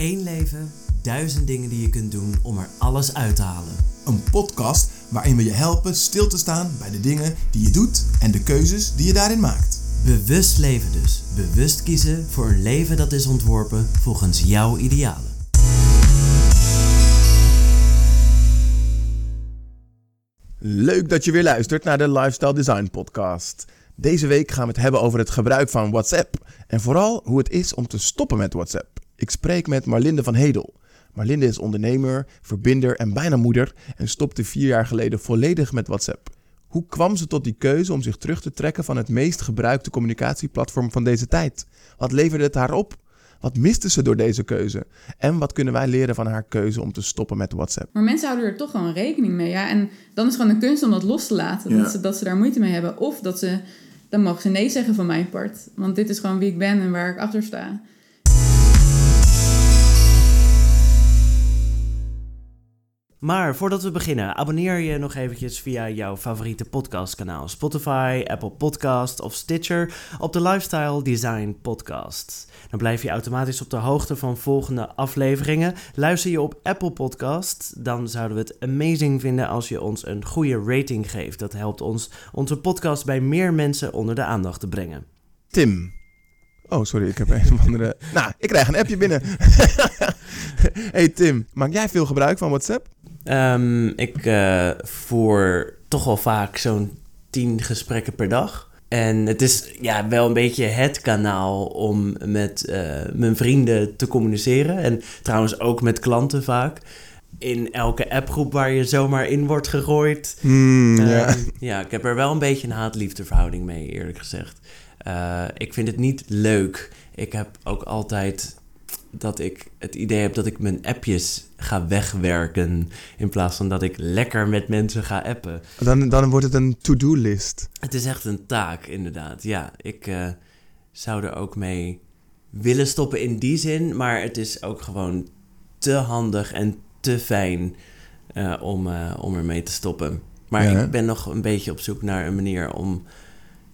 Eén leven, duizend dingen die je kunt doen om er alles uit te halen. Een podcast waarin we je helpen stil te staan bij de dingen die je doet en de keuzes die je daarin maakt. Bewust leven dus. Bewust kiezen voor een leven dat is ontworpen volgens jouw idealen. Leuk dat je weer luistert naar de Lifestyle Design Podcast. Deze week gaan we het hebben over het gebruik van WhatsApp en vooral hoe het is om te stoppen met WhatsApp. Ik spreek met Marlinde van Hedel. Marlinde is ondernemer, verbinder en bijna moeder en stopte vier jaar geleden volledig met WhatsApp. Hoe kwam ze tot die keuze om zich terug te trekken van het meest gebruikte communicatieplatform van deze tijd? Wat leverde het haar op? Wat miste ze door deze keuze? En wat kunnen wij leren van haar keuze om te stoppen met WhatsApp? Maar mensen houden er toch gewoon rekening mee. Ja? En dan is het gewoon een kunst om dat los te laten. Ja. Dat, ze, dat ze daar moeite mee hebben. Of dat ze, dan mogen ze nee zeggen van mijn part. Want dit is gewoon wie ik ben en waar ik achter sta. Maar voordat we beginnen, abonneer je nog eventjes via jouw favoriete podcastkanaal. Spotify, Apple Podcast of Stitcher op de Lifestyle Design Podcast. Dan blijf je automatisch op de hoogte van volgende afleveringen. Luister je op Apple Podcast, dan zouden we het amazing vinden als je ons een goede rating geeft. Dat helpt ons onze podcast bij meer mensen onder de aandacht te brengen. Tim. Oh, sorry, ik heb een of andere... nou, ik krijg een appje binnen. hey Tim, maak jij veel gebruik van WhatsApp? Ehm, ik eh, voer toch wel vaak zo'n 10 gesprekken per dag. En het is ja, wel een beetje het kanaal om met eh, mijn vrienden te communiceren. En trouwens ook met klanten vaak. In elke appgroep waar je zomaar in wordt gegooid. Ja. Ehm, ja, ik heb er wel een beetje een haat-liefdeverhouding mee, eerlijk gezegd. Eh, ik vind het niet leuk. Ik heb ook altijd dat ik het idee heb dat ik mijn appjes ga wegwerken. In plaats van dat ik lekker met mensen ga appen. Dan, dan wordt het een to-do-list. Het is echt een taak, inderdaad. Ja, ik eh, zou er ook mee willen stoppen in die zin. Maar het is ook gewoon te handig en te fijn eh, om, uh, om ermee te stoppen. Maar Ja, ik ben nog een beetje op zoek naar een manier om,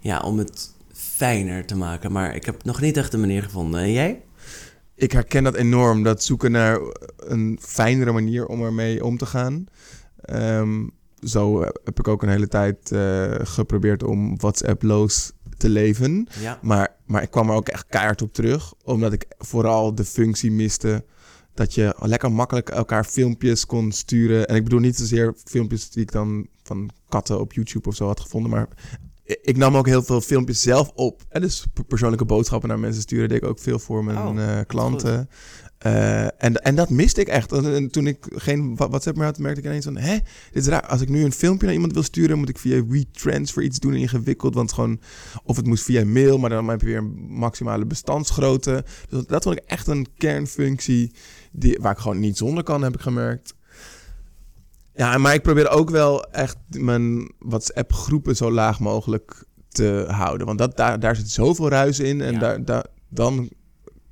ja, om het fijner te maken. Maar ik heb nog niet echt een manier gevonden. En jij? Ik herken dat enorm, dat zoeken naar een fijnere manier om ermee om te gaan. Ehm, zo heb ik ook een hele tijd eh, geprobeerd om WhatsApp-loos te leven. Ja. Maar, maar ik kwam er ook echt keihard op terug, omdat ik vooral de functie miste dat je lekker makkelijk elkaar filmpjes kon sturen. En ik bedoel niet zozeer filmpjes die ik dan van katten op YouTube of zo had gevonden, maar ik nam ook heel veel filmpjes zelf op. En dus per- persoonlijke boodschappen naar mensen sturen deed ik ook veel voor mijn Oh, eh, klanten. Eh, en, en dat miste ik echt. En, en toen ik geen WhatsApp meer had, merkte ik ineens van... Hé, dit is raar. Als ik nu een filmpje naar iemand wil sturen... moet ik via WeTransfer iets doen en ingewikkeld. Want gewoon... Of het moest via mail, maar dan heb je weer een maximale bestandsgrootte. Dus dat, dat vond ik echt een kernfunctie... Die, waar ik gewoon niet zonder kan, heb ik gemerkt. Ja, maar ik probeer ook wel echt mijn WhatsApp-groepen zo laag mogelijk te houden. Want dat, daar, daar zit zoveel ruis in. En Ja. daar, daar, dan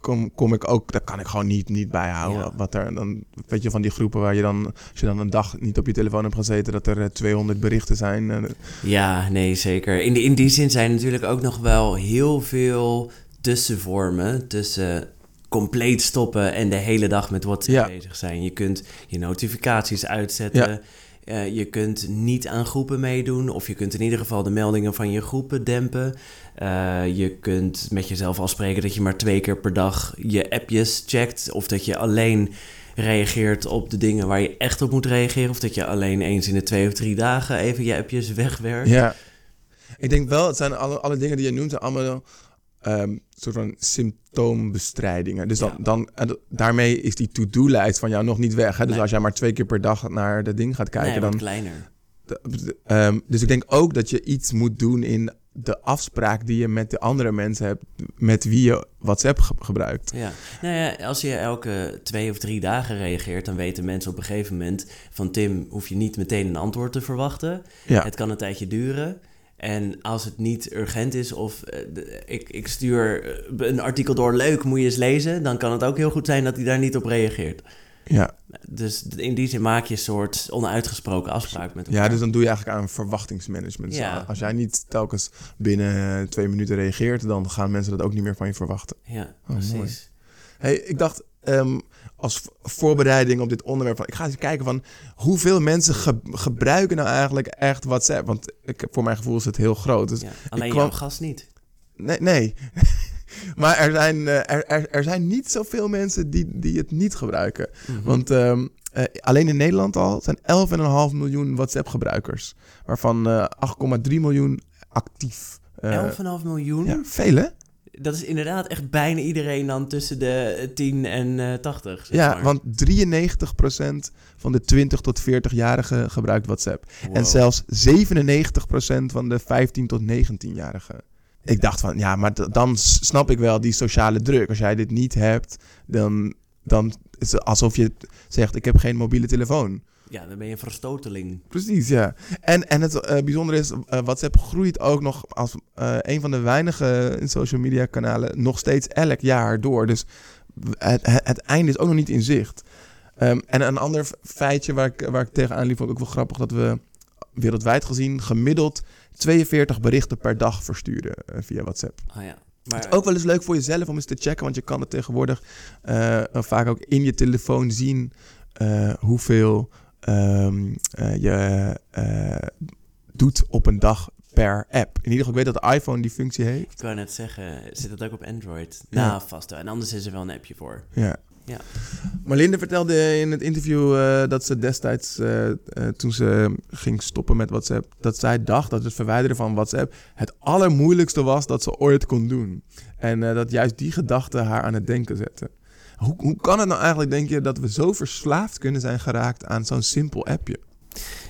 kom, kom ik ook... Daar kan ik gewoon niet, niet bijhouden. Ja. Wat er dan... Weet je, van die groepen waar je dan... Als je dan een dag niet op je telefoon hebt gezeten... dat er eh, 200 berichten zijn. eh, Ja, nee, zeker. In, die- in die zin zijn natuurlijk ook nog wel heel veel tussenvormen tussen compleet stoppen en de hele dag met WhatsApp Ja. bezig zijn. Je kunt je notificaties uitzetten. Ja. Eh, je kunt niet aan groepen meedoen, of je kunt in ieder geval de meldingen van je groepen dempen. Eh, je kunt met jezelf afspreken dat je maar twee keer per dag je appjes checkt, of dat je alleen reageert op de dingen waar je echt op moet reageren, of dat je alleen eens in de twee of drie dagen even je appjes wegwerkt. Ja. Ik denk wel, het zijn alle, alle dingen die je noemt, allemaal ehm soort van symptoombestrijdingen. Dus dan, Ja. dan en daarmee is die to-do-lijst van jou nog niet weg. Hè? Dus Nee. als jij maar twee keer per dag naar dat ding gaat kijken, nee, dan. kleiner. ehm, dus ik denk ook dat je iets moet doen in de afspraak die je met de andere mensen hebt, met wie je WhatsApp ge- gebruikt. Ja. Nou ja, als je elke twee of drie dagen reageert, dan weten mensen op een gegeven moment van Tim, hoef je niet meteen een antwoord te verwachten. Ja, Het kan een tijdje duren. En als het niet urgent is of eh, de- ik, ik stuur eh, een artikel door, leuk, moet je eens lezen, dan kan het ook heel goed zijn dat hij daar niet op reageert. ja. Dus in die zin maak je een soort onuitgesproken afspraak met elkaar. ja, dus dan doe je eigenlijk aan verwachtingsmanagement. Dus Ja. Als jij niet telkens binnen eh, twee minuten reageert, dan gaan mensen dat ook niet meer van je verwachten. Ja, Oh, mooi. precies. Hey, ik dacht, ehm, als voorbereiding op dit onderwerp. Van, ik ga eens kijken van hoeveel mensen ge- gebruiken nou eigenlijk echt WhatsApp. Want ik, voor mijn gevoel is het heel groot. Dus Ja, alleen kwam- jouw gast niet. Nee, nee. maar er zijn, eh, er, er, er zijn niet zoveel mensen die, die het niet gebruiken. Mhm. Want ehm, eh, alleen in Nederland al zijn 11,5 miljoen WhatsApp-gebruikers. Waarvan eh 8,3 miljoen actief. Eh, 11,5 miljoen? ja, veel hè? Dat is inderdaad echt bijna iedereen dan tussen de 10 en eh 80. zeg Ja, maar. want 93% van de 20 tot 40-jarigen gebruikt WhatsApp. Wow. En zelfs 97% van de 15 tot 19-jarigen. Ik dacht van, ja, maar dan snap ik wel die sociale druk. Als jij dit niet hebt, dan, dan is het alsof je zegt, ik heb geen mobiele telefoon. Ja, dan ben je een verstoteling. Precies, ja. En, en het eh, bijzondere is, eh, WhatsApp groeit ook nog als eh, een van de weinige social media kanalen nog steeds elk jaar door. Dus het, het, het einde is ook nog niet in zicht. Ehm, en een ander feitje waar ik, waar ik tegenaan liep, vond ik ook wel grappig, dat we wereldwijd gezien gemiddeld 42 berichten per dag versturen via WhatsApp. Ah ja. Maar Ook wel eens leuk voor jezelf om eens te checken, want je kan het tegenwoordig vaak ook in je telefoon zien hoeveel ehm, eh, je eh, doet op een dag per app. In ieder geval, ik weet dat de iPhone die functie heeft. ik wou net zeggen, zit dat ook op Android? Ja. Nou, vast wel. En anders is er wel een appje voor. Ja. Ja. Marlinde vertelde in het interview eh, dat ze destijds, toen ze ging stoppen met WhatsApp, dat zij dacht dat het verwijderen van WhatsApp het allermoeilijkste was dat ze ooit kon doen. En dat juist die gedachte haar aan het denken zette. Hoe, hoe kan het nou eigenlijk, denk je, dat we zo verslaafd kunnen zijn geraakt aan zo'n simpel appje?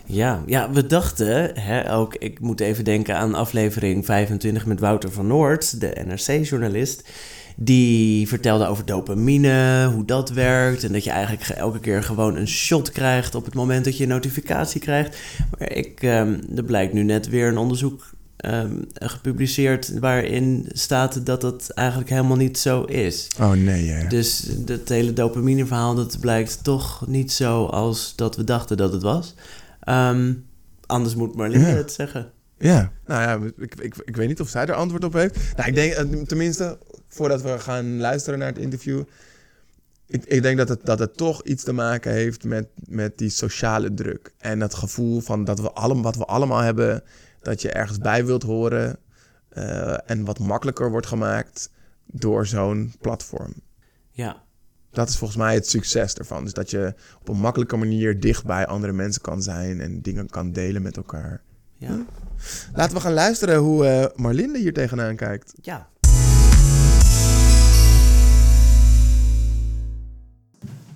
Ja, ja we dachten, hè, ook, ik moet even denken aan aflevering 25 met Wouter van Noord, de NRC-journalist. Die vertelde over dopamine, hoe dat werkt. En dat je eigenlijk ge- elke keer gewoon een shot krijgt op het moment dat je een notificatie krijgt. Maar ik, ehm, er blijkt nu net weer een onderzoek ehm, gepubliceerd waarin staat dat dat eigenlijk helemaal niet zo is. Oh nee, hè? Dus dat hele dopamine verhaal, dat blijkt toch niet zo als dat we dachten dat het was. Ehm, anders moet Marlene Ja. het zeggen. Ja, nou ja, ik, ik, ik weet niet of zij er antwoord op heeft. Nou, ik denk eh, tenminste, voordat we gaan luisteren naar het interview. Ik, ik denk dat het, dat het toch iets te maken heeft met, met die sociale druk. En dat gevoel van dat we allemaal, wat we allemaal hebben, dat je ergens bij wilt horen. eh, en wat makkelijker wordt gemaakt door zo'n platform. Ja, Dat is volgens mij het succes ervan. Dus dat je op een makkelijke manier dicht bij andere mensen kan zijn en dingen kan delen met elkaar. ja, Laten we gaan luisteren hoe eh Marlinde hier tegenaan kijkt. ja.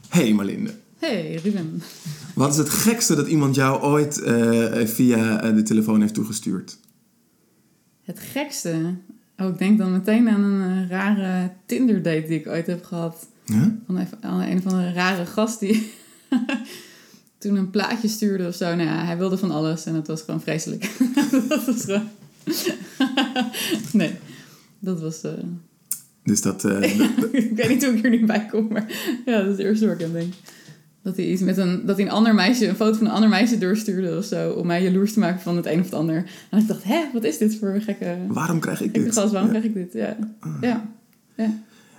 Hey Marlinde, Hey, Ruben. wat is het gekste dat iemand jou ooit eh, via eh, de telefoon heeft toegestuurd? Het gekste. Oh, ik denk dan meteen aan een eh, rare Tinder-date die ik ooit heb gehad. Ja? Van aan een van de rare gast die toen een plaatje stuurde of zo. Nou ja, hij wilde van alles en het was gewoon vreselijk. dat was gewoon... nee, dat was... Dus dat... ik weet niet hoe ik er nu bij kom, maar ja, dat is het eerste waar ik aan denk. Dat hij iets met een, dat hij een ander meisje, een foto van een ander meisje doorstuurde of zo, om mij jaloers te maken van het een of het ander. En ik dacht, hè, wat is dit voor een gekke, waarom krijg ik dit? gast, waarom Ja. krijg ik dit? Ja, ja, ja.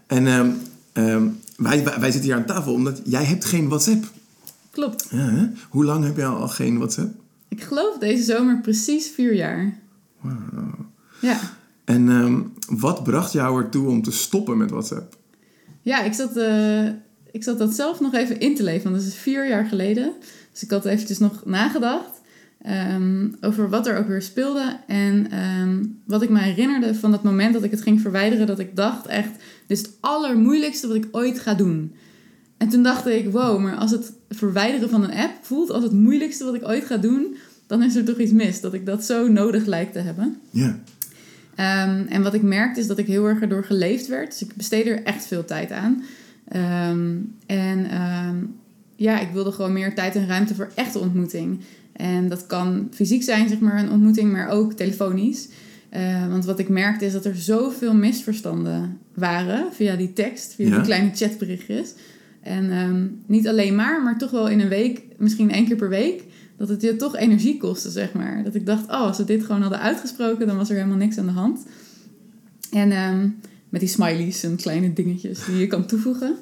En ehm, ehm, wij, wij, zitten hier aan tafel omdat jij hebt geen WhatsApp. klopt. Ja, hè? Hoe lang heb jij al geen WhatsApp? Ik geloof deze zomer precies vier jaar. Ja. En ehm, wat bracht jou ertoe om te stoppen met WhatsApp? Ja, ik zat, eh, ik zat dat zelf nog even in te leven, want dat is vier jaar geleden. Dus ik had eventjes nog nagedacht ehm, over wat er ook weer speelde. En ehm, wat ik me herinnerde van dat moment dat ik het ging verwijderen, dat ik dacht echt, dit is het allermoeilijkste wat ik ooit ga doen. En toen dacht ik, wow, maar als het verwijderen van een app voelt als het moeilijkste wat ik ooit ga doen, dan is er toch iets mis. Dat ik dat zo nodig lijkt te hebben. Ja. Ehm, en wat ik merkte is dat ik heel erg erdoor geleefd werd. Dus ik besteedde er echt veel tijd aan. Ehm, en ehm, ja, ik wilde gewoon meer tijd en ruimte voor echte ontmoeting. En dat kan fysiek zijn, zeg maar, een ontmoeting, maar ook telefonisch. Eh, want wat ik merkte is dat er zoveel misverstanden waren via die tekst, via Ja. die kleine chatberichtjes. En ehm, niet alleen maar, maar toch wel in een week, misschien één keer per week, dat het je toch energie kostte, zeg maar. Dat ik dacht, oh, als we dit gewoon hadden uitgesproken, dan was er helemaal niks aan de hand. En ehm, met die smileys en kleine dingetjes die je kan toevoegen.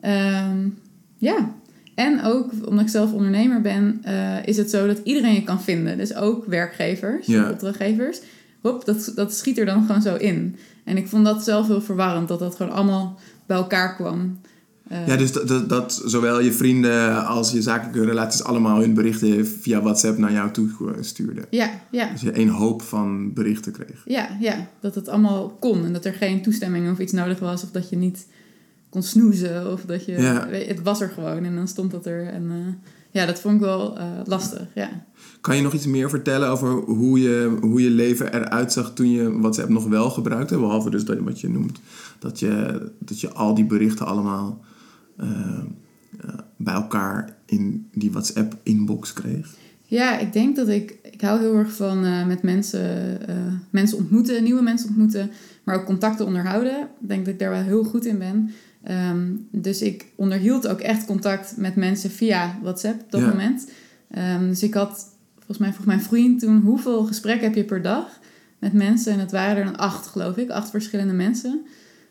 Ehm, ja, en ook omdat ik zelf ondernemer ben, eh, is het zo dat iedereen je kan vinden. Dus ook werkgevers, Ja. opdrachtgevers. Hop, dat, dat schiet er dan gewoon zo in. En ik vond dat zelf heel verwarrend, dat dat gewoon allemaal bij elkaar kwam. Eh, Ja, dus dat, dat, dat zowel je vrienden als je zakelijke relaties allemaal hun berichten via WhatsApp naar jou toe stuurden. ja, ja. Dus je één hoop van berichten kreeg. Ja, ja, dat het allemaal kon en dat er geen toestemming of iets nodig was of dat je niet kon snoezen of dat je... Ja. weet- Het was er gewoon en dan stond het er en eh, ja, dat vond ik wel eh, lastig, ja. Kan je nog iets meer vertellen over hoe je, hoe je leven eruit zag toen je WhatsApp nog wel gebruikte? Behalve dus dat, wat je noemt, dat je, dat je al die berichten allemaal bij elkaar in die WhatsApp-inbox kreeg. Ja, ik denk dat ik... Ik hou heel erg van eh, met mensen, eh, mensen ontmoeten, nieuwe mensen ontmoeten, maar ook contacten onderhouden. Ik denk dat ik daar wel heel goed in ben. Ehm, dus ik onderhield ook echt contact met mensen via WhatsApp op dat Ja. moment. Ehm, dus ik had, volgens mij vroeg mijn vriend toen, hoeveel gesprekken heb je per dag met mensen? En het waren er dan acht, geloof ik, acht verschillende mensen. Toen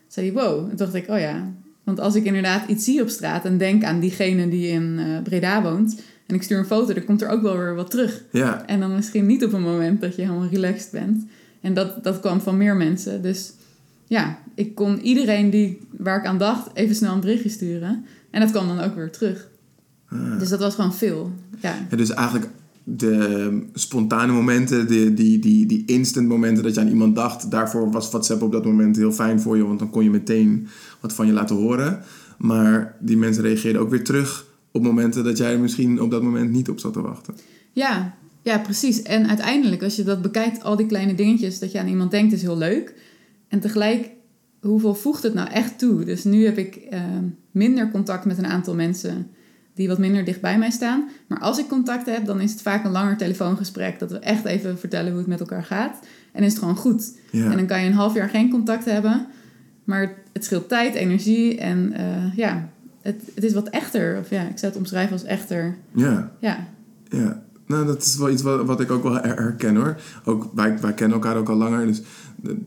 zei hij, wow. En toen dacht ik, oh ja. Want als ik inderdaad iets zie op straat en denk aan diegene die in eh, Breda woont... en ik stuur een foto, dan komt er ook wel weer wat terug. Ja, En dan misschien niet op een moment dat je helemaal relaxed bent. En dat, dat kwam van meer mensen. Dus ja, ik kon iedereen die, waar ik aan dacht even snel een berichtje sturen. En dat kwam dan ook weer terug. Ah. Dus dat was gewoon veel. Ja, Ja, dus eigenlijk de spontane momenten, die, die, die, die instant momenten dat je aan iemand dacht, daarvoor was WhatsApp op dat moment heel fijn voor je, want dan kon je meteen wat van je laten horen. Maar die mensen reageerden ook weer terug op momenten dat jij er misschien op dat moment niet op zat te wachten. ja, ja, precies. En uiteindelijk, als je dat bekijkt, al die kleine dingetjes dat je aan iemand denkt, is heel leuk. En tegelijk, hoeveel voegt het nou echt toe? Dus nu heb ik eh, minder contact met een aantal mensen die wat minder dicht bij mij staan. Maar als ik contact heb, dan is het vaak een langer telefoongesprek. Dat we echt even vertellen hoe het met elkaar gaat. En is het gewoon goed. Ja, En dan kan je een half jaar geen contact hebben. Maar het scheelt tijd, energie en eh, ja, het, het is wat echter. Of ja, ik zou het omschrijven als echter. ja, Ja, ja. Nou, dat is wel iets wat, wat ik ook wel her- herken hoor. Ook, wij, wij kennen elkaar ook al langer, dus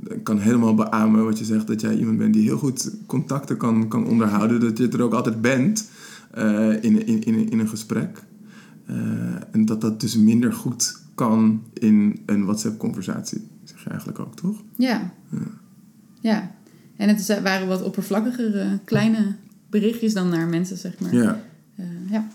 ik kan helemaal beamen wat je zegt. Dat jij iemand bent die heel goed contacten kan, kan onderhouden. Dat je er ook altijd bent eh, in, in, in, in een gesprek. Eh, en dat dat dus minder goed kan in een WhatsApp-conversatie. Zeg je eigenlijk ook, toch? ja, ja. En het waren wat oppervlakkigere kleine berichtjes dan naar mensen, zeg maar. Ja. Eh, ja.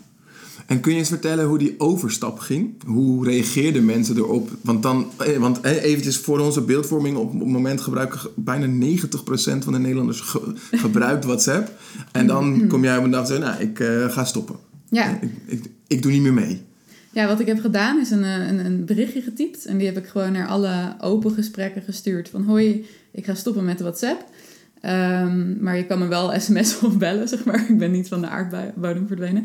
En kun je eens vertellen hoe die overstap ging? Hoe reageerden mensen erop? Want dan, eh, want eh, eventjes voor onze beeldvorming, op het moment gebruiken ge- bijna 90% van de Nederlanders ge- gebruikt WhatsApp. En dan kom jij op een dag en nou, ik eh, ga stoppen. Ja. Ik, ik, ik doe niet meer mee. Ja, wat ik heb gedaan is een, een, een berichtje getypt. En die heb ik gewoon naar alle open gesprekken gestuurd. Van hoi, ik ga stoppen met WhatsApp. Ehm, maar je kan me wel sms'en of bellen, zeg maar. Ik ben niet van de aardbodem verdwenen.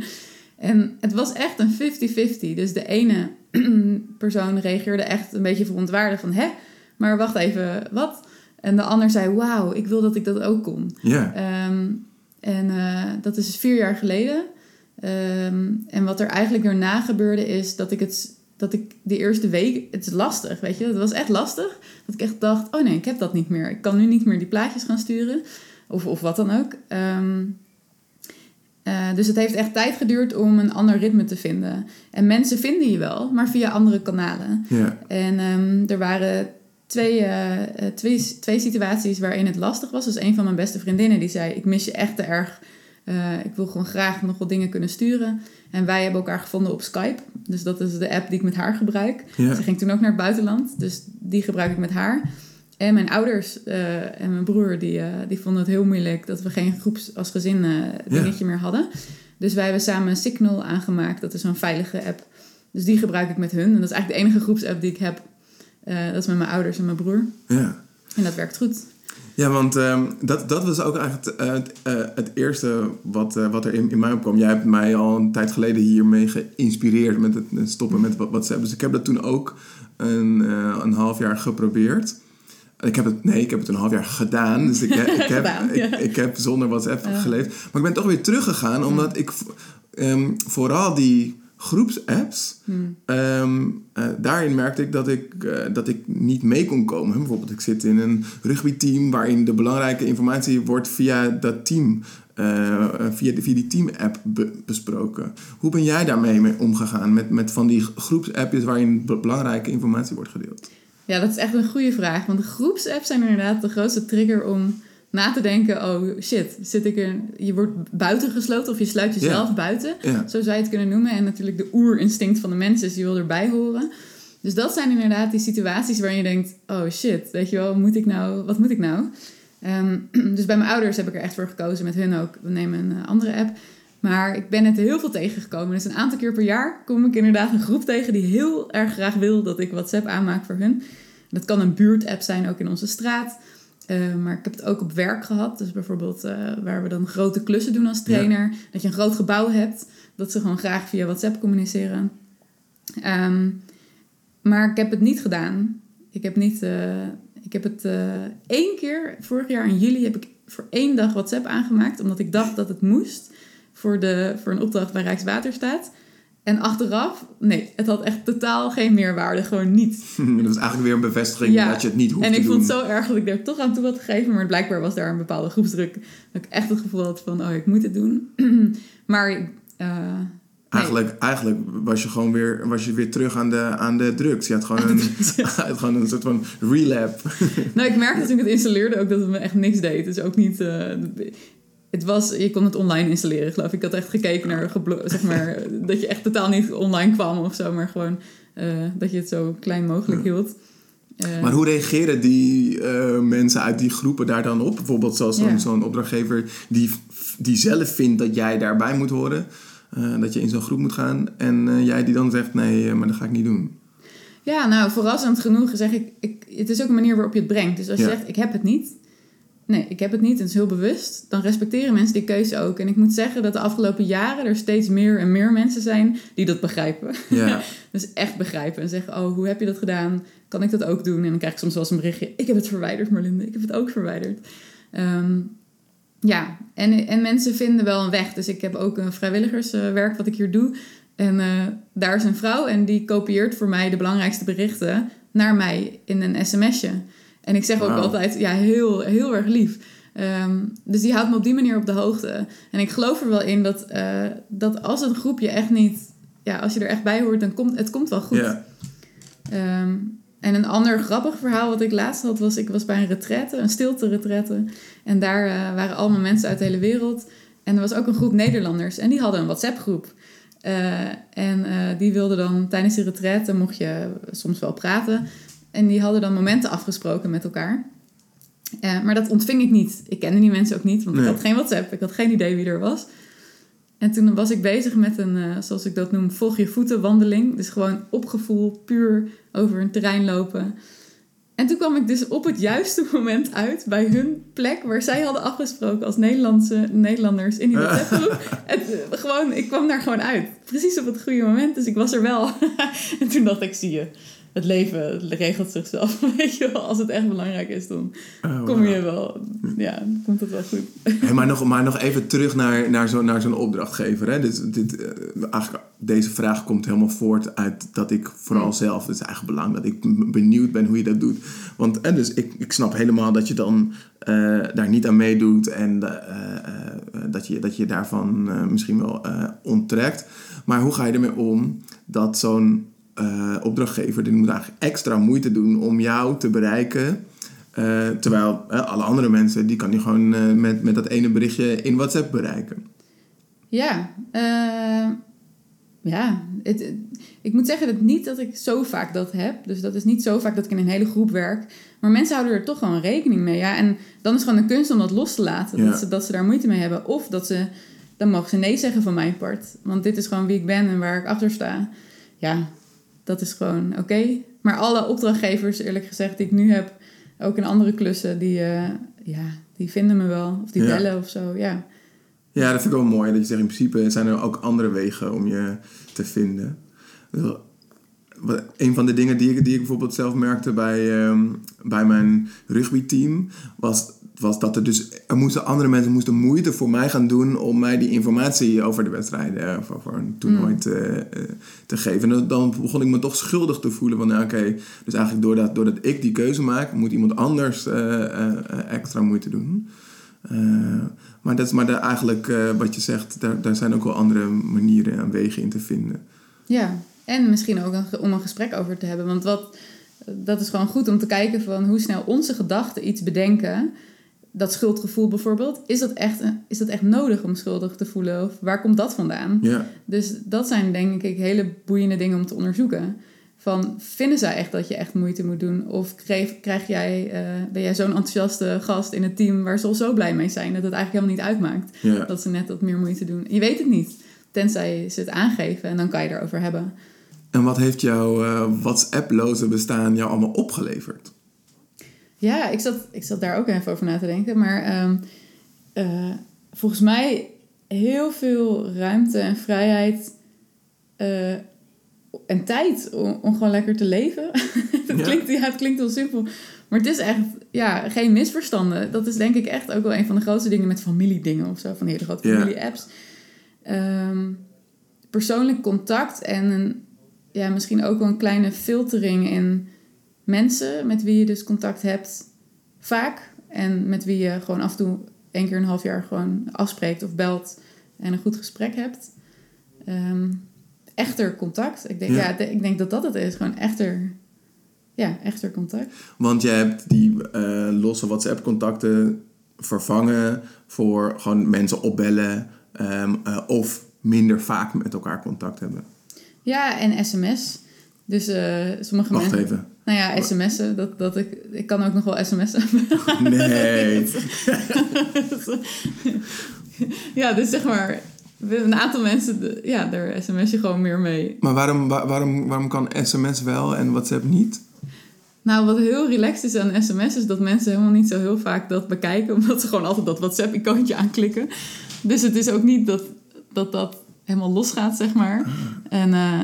En het was echt een 50-50. Dus de ene persoon reageerde echt een beetje verontwaardigd van... Hè, maar wacht even, wat? En de ander zei, wauw, ik wil dat ik dat ook kon. Ja, Ehm, en eh, dat is dus vier jaar geleden. Ehm, en wat er eigenlijk daarna gebeurde is dat ik het dat ik de eerste week, het is lastig, weet je, het was echt lastig. Dat ik echt dacht, oh nee, ik heb dat niet meer. Ik kan nu niet meer die plaatjes gaan sturen, of, of wat dan ook. Ehm, eh, dus het heeft echt tijd geduurd om een ander ritme te vinden. En mensen vinden je wel, maar via andere kanalen. ja, En ehm, er waren twee, eh, eh, twee, twee situaties waarin het lastig was. Dus een van mijn beste vriendinnen die zei: Ik mis je echt te erg. Ik wil gewoon graag nog wat dingen kunnen sturen. En wij hebben elkaar gevonden op Skype. Dus dat is de app die ik met haar gebruik. ja. Ze ging toen ook naar het buitenland. Dus die gebruik ik met haar. En mijn ouders eh, en mijn broer die, eh, die vonden het heel moeilijk dat we geen groeps als gezin eh, dingetje meer hadden. Dus wij hebben samen Signal aangemaakt. Dat is zo'n veilige app. Dus die gebruik ik met hun. En dat is eigenlijk de enige groepsapp die ik heb. Dat is met mijn ouders en mijn broer. ja. En dat werkt goed. Ja, want ehm, dat, dat was ook eigenlijk het, het, het eerste wat, wat er in, in mij opkwam. Jij hebt mij al een tijd geleden hiermee geïnspireerd met het stoppen met WhatsApp. Dus ik heb dat toen ook een, een half jaar geprobeerd. Ik heb het, nee, ik heb het een half jaar gedaan. Dus ik, ik, heb, Gedaan, ja. ik, ik heb zonder WhatsApp Ja. geleefd. Maar ik ben toch weer teruggegaan, omdat ik ehm, vooral die groepsapps... Hmm. Ehm, eh, daarin merkte ik dat ik, eh, dat ik niet mee kon komen. Bijvoorbeeld, ik zit in een rugbyteam waarin de belangrijke informatie wordt via dat team eh, via, de, via die team-app be- besproken. Hoe ben jij daarmee mee omgegaan met, met van die groepsappjes waarin be- belangrijke informatie wordt gedeeld? Ja, dat is echt een goede vraag. Want de groepsapps zijn inderdaad de grootste trigger om na te denken: oh shit, zit ik er. Je wordt buitengesloten of je sluit jezelf Ja. buiten. Ja. Zo zou je het kunnen noemen. En natuurlijk de oerinstinct van de mens is, je wil erbij horen. Dus dat zijn inderdaad die situaties waarin je denkt: oh shit, weet je wel, moet ik nou, wat moet ik nou? Ehm, dus bij mijn ouders heb ik er echt voor gekozen, met hun ook. We nemen een eh, andere app. Maar ik ben het heel veel tegengekomen. Dus een aantal keer per jaar kom ik inderdaad een groep tegen die heel erg graag wil dat ik WhatsApp aanmaak voor hun. Dat kan een buurtapp zijn, ook in onze straat. Eh, maar ik heb het ook op werk gehad. Dus bijvoorbeeld eh, waar we dan grote klussen doen als trainer. Dat je een groot gebouw hebt. Dat ze gewoon graag via WhatsApp communiceren. Ehm, maar ik heb het niet gedaan. Ik heb, niet, eh, ik heb het één keer, vorig jaar in juli, heb ik voor één dag WhatsApp aangemaakt. Omdat ik dacht dat het moest voor, de, voor een opdracht bij Rijkswaterstaat. En achteraf, nee, het had echt totaal geen meerwaarde. Gewoon niet. dat is eigenlijk weer een bevestiging Ja. dat je het niet hoeft En te ik doen. vond het zo erg dat ik er toch aan toe had gegeven. Maar blijkbaar was daar een bepaalde groepsdruk. Dat ik echt het gevoel had van, oh, ik moet het doen. maar eh, nee. Eigenlijk, eigenlijk was je gewoon weer, was je weer terug aan de, aan de drugs. Je had gewoon een, had gewoon een soort van relap. Nou, ik merkte toen ik het installeerde ook dat het me echt niks deed. Dus ook niet... eh, het was, je kon het online installeren, geloof ik. Ik had echt gekeken naar, zeg maar, dat je echt totaal niet online kwam of zo. Maar gewoon eh, dat je het zo klein mogelijk hield. Eh, Maar hoe reageren die eh, mensen uit die groepen daar dan op? Bijvoorbeeld zoals zo'n Ja. opdrachtgever die, die zelf vindt dat jij daarbij moet horen. dat je in zo'n groep moet gaan. En jij die dan zegt, nee, maar dat ga ik niet doen. Ja, nou, verrassend genoeg zeg ik, ik... Het is ook een manier waarop je het brengt. Dus als je Ja. zegt, ik heb het niet... Nee, ik heb het niet en het is heel bewust. Dan respecteren mensen die keuze ook. En ik moet zeggen dat de afgelopen jaren er steeds meer en meer mensen zijn die dat begrijpen. Ja, Dus echt begrijpen en zeggen, oh, hoe heb je dat gedaan? Kan ik dat ook doen? En dan krijg ik soms wel eens een berichtje, ik heb het verwijderd Marlinde, ik heb het ook verwijderd. Ehm, ja, en, en mensen vinden wel een weg. Dus ik heb ook een vrijwilligerswerk wat ik hier doe. En eh, daar is een vrouw en die kopieert voor mij de belangrijkste berichten naar mij in een sms'je. En ik zeg ook altijd, ja, heel, heel erg lief. Ehm, dus die houdt me op die manier op de hoogte. En ik geloof er wel in dat, eh, dat als een groepje echt niet... Ja, als je er echt bij hoort, dan komt het komt wel goed. Ehm, en een ander grappig verhaal wat ik laatst had was... Ik was bij een retraite, een stilte retraite. En daar eh, waren allemaal mensen uit de hele wereld. En er was ook een groep Nederlanders. En die hadden een WhatsApp-groep. Eh, en die wilden dan tijdens de retraite... mocht je soms wel praten. En die hadden dan momenten afgesproken met elkaar. Eh, maar dat ontving ik niet. Ik kende die mensen ook niet, want Nee. ik had geen WhatsApp. Ik had geen idee wie er was. En toen was ik bezig met een, eh, zoals ik dat noem, volg je voeten wandeling. Dus gewoon op gevoel, puur over een terrein lopen. En toen kwam ik dus op het juiste moment uit bij hun plek waar zij hadden afgesproken als Nederlandse Nederlanders in die WhatsApp-groep. En, eh, gewoon, ik kwam daar gewoon uit. Precies op het goede moment, dus ik was er wel. en toen dacht ik, zie je, het leven regelt zichzelf. Weet je wel, als het echt belangrijk is, dan Oh, kom je wel, ja, dan komt het wel goed. Hey, maar, nog, maar nog even terug naar, naar zo'n naar zo'n opdrachtgever. Hè? Dit, dit, eh, eigenlijk, deze vraag komt helemaal voort uit dat ik vooral zelf, het is eigenlijk belang dat ik benieuwd ben hoe je dat doet. Want en dus ik, ik snap helemaal dat je dan eh, daar niet aan meedoet en eh, dat, je, dat je daarvan misschien wel onttrekt. Maar hoe ga je ermee om dat zo'n eh, opdrachtgever, die moet eigenlijk extra moeite doen om jou te bereiken. Eh, terwijl eh, alle andere mensen, die kan je gewoon met, met dat ene berichtje in WhatsApp bereiken. Ja, ja. Het, het- ik moet zeggen dat niet dat ik zo vaak dat heb. Dus dat is niet zo vaak dat ik in een hele groep werk. Maar mensen houden er toch gewoon rekening mee. Ja? En dan is het gewoon een kunst om dat los te laten. Ja. Dat, ze, dat ze daar moeite mee hebben. Of dat ze, dan mogen ze nee zeggen van mijn part. Want dit is gewoon wie ik ben en waar ik achter sta. Ja, dat is gewoon oké. Maar alle opdrachtgevers, eerlijk gezegd, die ik nu heb, ook in andere klussen, die, eh, ja, die vinden me wel. Of die Ja. bellen of zo, ja. Ja, dat vind ik wel mooi. Dat je zegt, in principe zijn er ook andere wegen om je te vinden. Dus, Een van de dingen die ik, die ik bijvoorbeeld zelf merkte bij, ehm, bij mijn rugbyteam... Was, was dat er dus... Er moesten, andere mensen moesten moeite voor mij gaan doen... om mij die informatie over de wedstrijden... eh, of over een toernooi Mm. te, eh, te geven. En dan- begon ik me toch schuldig te voelen. Van, nou, oké, dus eigenlijk doordat, doordat ik die keuze maak... moet iemand anders eh, extra moeite doen. Maar dat is maar de, eigenlijk wat je zegt, daar, daar zijn ook wel andere manieren en wegen in te vinden. Ja, en misschien ook een, om een gesprek over te hebben. Want wat, dat is gewoon goed om te kijken van hoe snel onze gedachten iets bedenken. Dat schuldgevoel bijvoorbeeld, is dat, echt, is dat echt nodig om schuldig te voelen? Of waar komt dat vandaan? Ja, Dus dat zijn denk ik hele boeiende dingen om te onderzoeken. Van, vinden zij echt dat je echt moeite moet doen? Of krijg, krijg jij, eh, ben jij zo'n enthousiaste gast in het team waar ze al zo blij mee zijn dat het eigenlijk helemaal niet uitmaakt? ja. Dat ze net wat meer moeite doen. Je weet het niet, tenzij ze het aangeven en dan kan je erover hebben. En wat heeft jouw eh, WhatsApp-loze bestaan jou allemaal opgeleverd? Ja, ik zat, ik zat daar ook even over na te denken. Maar ehm, eh, volgens mij heel veel ruimte en vrijheid eh, en tijd om, om gewoon lekker te leven. het, Ja. klinkt, ja, het klinkt heel simpel. Maar het is echt, ja, geen misverstanden. Dat is denk ik echt ook wel een van de grootste dingen met familiedingen of zo. Van hele grote Ja. familie-apps. Ehm, persoonlijk contact en een, ja, misschien ook wel een kleine filtering in mensen met wie je dus contact hebt, vaak. En met wie je gewoon af en toe één keer een half jaar gewoon afspreekt of belt en een goed gesprek hebt. Ehm, echter contact. Ik denk, Ja. ik denk dat dat het is. Gewoon echter, ja, echter contact. Want jij hebt die eh, losse WhatsApp-contacten vervangen voor gewoon mensen opbellen ehm, eh, of minder vaak met elkaar contact hebben. Ja, en sms. Dus eh, sommige Wacht mensen... even. Nou ja, sms'en. Dat, dat ik, ik kan ook nog wel sms'en. Nee. ja, dus zeg maar... Een aantal mensen, ja, daar sms je gewoon meer mee. Maar waarom, wa- waarom, waarom kan sms wel en WhatsApp niet? Nou, wat heel relaxed is aan sms is dat mensen helemaal niet zo heel vaak dat bekijken, omdat ze gewoon altijd dat WhatsApp-icoontje aanklikken. Dus het is ook niet dat dat, dat helemaal losgaat, zeg maar. En, eh,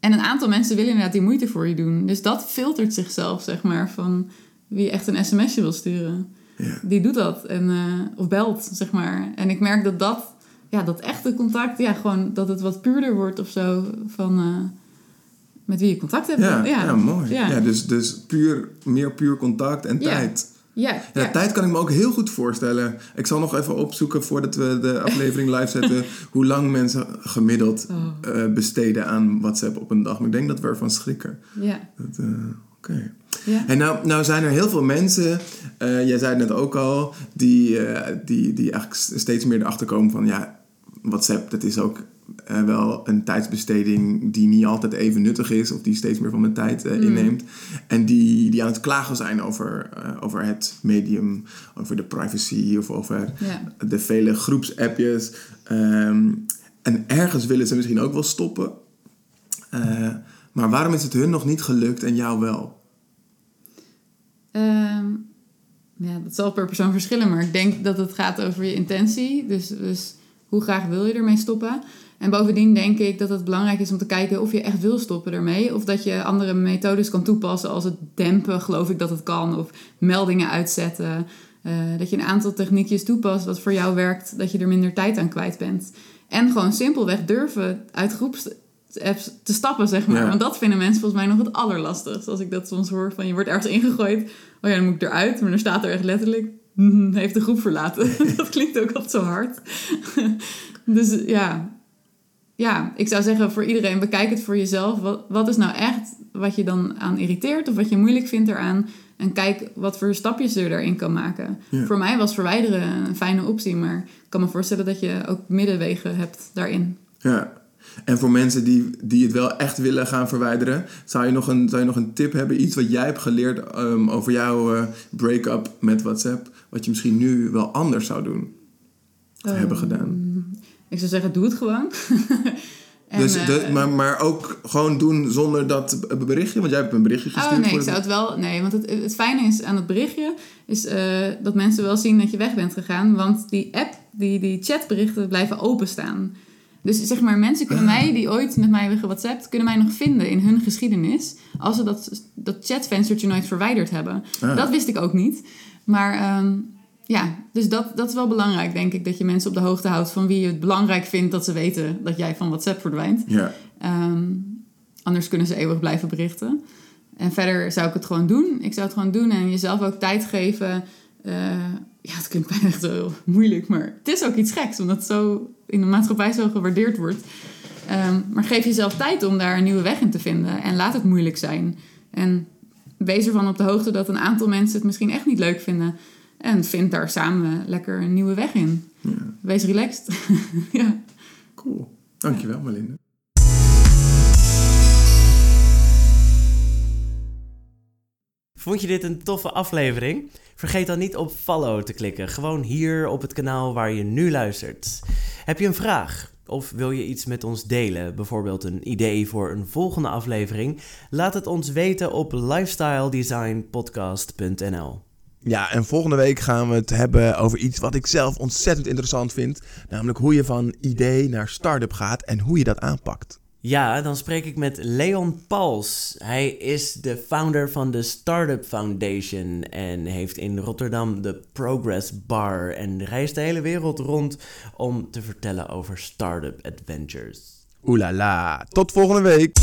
en een aantal mensen willen inderdaad die moeite voor je doen. Dus dat filtert zichzelf, zeg maar, van wie echt een sms'je wil sturen. Ja. Die doet dat. En, eh, of belt, zeg maar. En ik merk dat dat, ja, dat echte contact, ja, gewoon dat het wat puurder wordt of zo van... eh, met wie je contact hebt. Ja, ja. mooi. Ja. Ja. dus, dus puur, meer puur contact en Ja. tijd. Ja, Ja, ja. tijd kan ik me ook heel goed voorstellen. Ik zal nog even opzoeken voordat we de aflevering live zetten... hoe lang mensen gemiddeld Oh. eh, besteden aan WhatsApp op een dag. Maar ik denk dat we ervan schrikken. Ja, eh, Oké. ja. En nou, nou zijn er heel veel mensen, eh, jij zei het net ook al, die, die, die eigenlijk steeds meer erachter komen van ja, WhatsApp, dat is ook eh, wel een tijdsbesteding die niet altijd even nuttig is, of die steeds meer van mijn tijd eh, inneemt. En die, die aan het klagen zijn over, eh, over het medium, over de privacy of over de vele groepsappjes. Ehm, en ergens willen ze misschien ook wel stoppen. Maar waarom is het hun nog niet gelukt en jou wel? Ehm, ja, dat zal per persoon verschillen, maar ik denk dat het gaat over je intentie. Dus, dus hoe graag wil je ermee stoppen? En bovendien denk ik dat het belangrijk is om te kijken of je echt wil stoppen ermee. Of dat je andere methodes kan toepassen, als het dempen, geloof ik dat het kan. Of meldingen uitzetten. Eh, dat je een aantal techniekjes toepast wat voor jou werkt, dat je er minder tijd aan kwijt bent. En gewoon simpelweg durven uit groepsapps te stappen, zeg maar. Ja. Want dat vinden mensen volgens mij nog het allerlastigst. Als ik dat soms hoor van je wordt ergens ingegooid. Oh ja, dan moet ik eruit. Maar dan staat er echt letterlijk, "Mhm, heeft de groep verlaten. dat klinkt ook altijd zo hard. dus ja. Ja, ik zou zeggen voor iedereen, bekijk het voor jezelf. Wat, wat is nou echt wat je dan aan irriteert of wat je moeilijk vindt eraan? En kijk wat voor stapjes je daarin kan maken. Ja. Voor mij was verwijderen een fijne optie, maar ik kan me voorstellen dat je ook middenwegen hebt daarin. Ja. En voor mensen die, die het wel echt willen gaan verwijderen, zou je nog een, zou je nog een tip hebben? Iets wat jij hebt geleerd ehm, over jouw eh, break-up met WhatsApp, wat je misschien nu wel anders zou doen? Of hebben Ehm, gedaan? Ik zou zeggen, doe het gewoon. En, dus, eh, de- maar, maar ook gewoon doen zonder dat berichtje? Want jij hebt een berichtje gestuurd. Oh nee, ik zou het wel. Nee, want het, het fijne is aan het berichtje is eh, dat mensen wel zien dat je weg bent gegaan. Want die app, die, die chatberichten blijven openstaan. Dus zeg maar, mensen kunnen mij, die ooit met mij hebben gewhatsappt, kunnen mij nog vinden in hun geschiedenis. Als ze dat, dat chatvenstertje nooit verwijderd hebben. Ah. Dat wist ik ook niet. Maar ehm, ja, dus dat, dat is wel belangrijk, denk ik. Dat je mensen op de hoogte houdt van wie je het belangrijk vindt dat ze weten dat jij van WhatsApp verdwijnt. Ja. Ehm, anders kunnen ze eeuwig blijven berichten. En verder zou ik het gewoon doen. Ik zou het gewoon doen en jezelf ook tijd geven eh, ja, het klinkt bijna echt zo moeilijk, maar het is ook iets geks, omdat het zo in de maatschappij zo gewaardeerd wordt. Ehm, maar geef jezelf tijd om daar een nieuwe weg in te vinden en laat het moeilijk zijn. En wees ervan op de hoogte dat een aantal mensen het misschien echt niet leuk vinden. En vind daar samen lekker een nieuwe weg in. Ja. Wees relaxed. ja. Cool. Dankjewel, Marlinde. Vond je dit een toffe aflevering? Vergeet dan niet op follow te klikken, gewoon hier op het kanaal waar je nu luistert. Heb je een vraag? Of wil je iets met ons delen, bijvoorbeeld een idee voor een volgende aflevering? Laat het ons weten op lifestyledesignpodcast.nl. Ja, en volgende week gaan we het hebben over iets wat ik zelf ontzettend interessant vind. Namelijk hoe je van idee naar start-up gaat en hoe je dat aanpakt. Ja, dan spreek ik met Leon Pals. Hij is de founder van de Startup Foundation en heeft in Rotterdam de Progress Bar en reist de hele wereld rond om te vertellen over startup adventures. Oeh la la. Tot volgende week.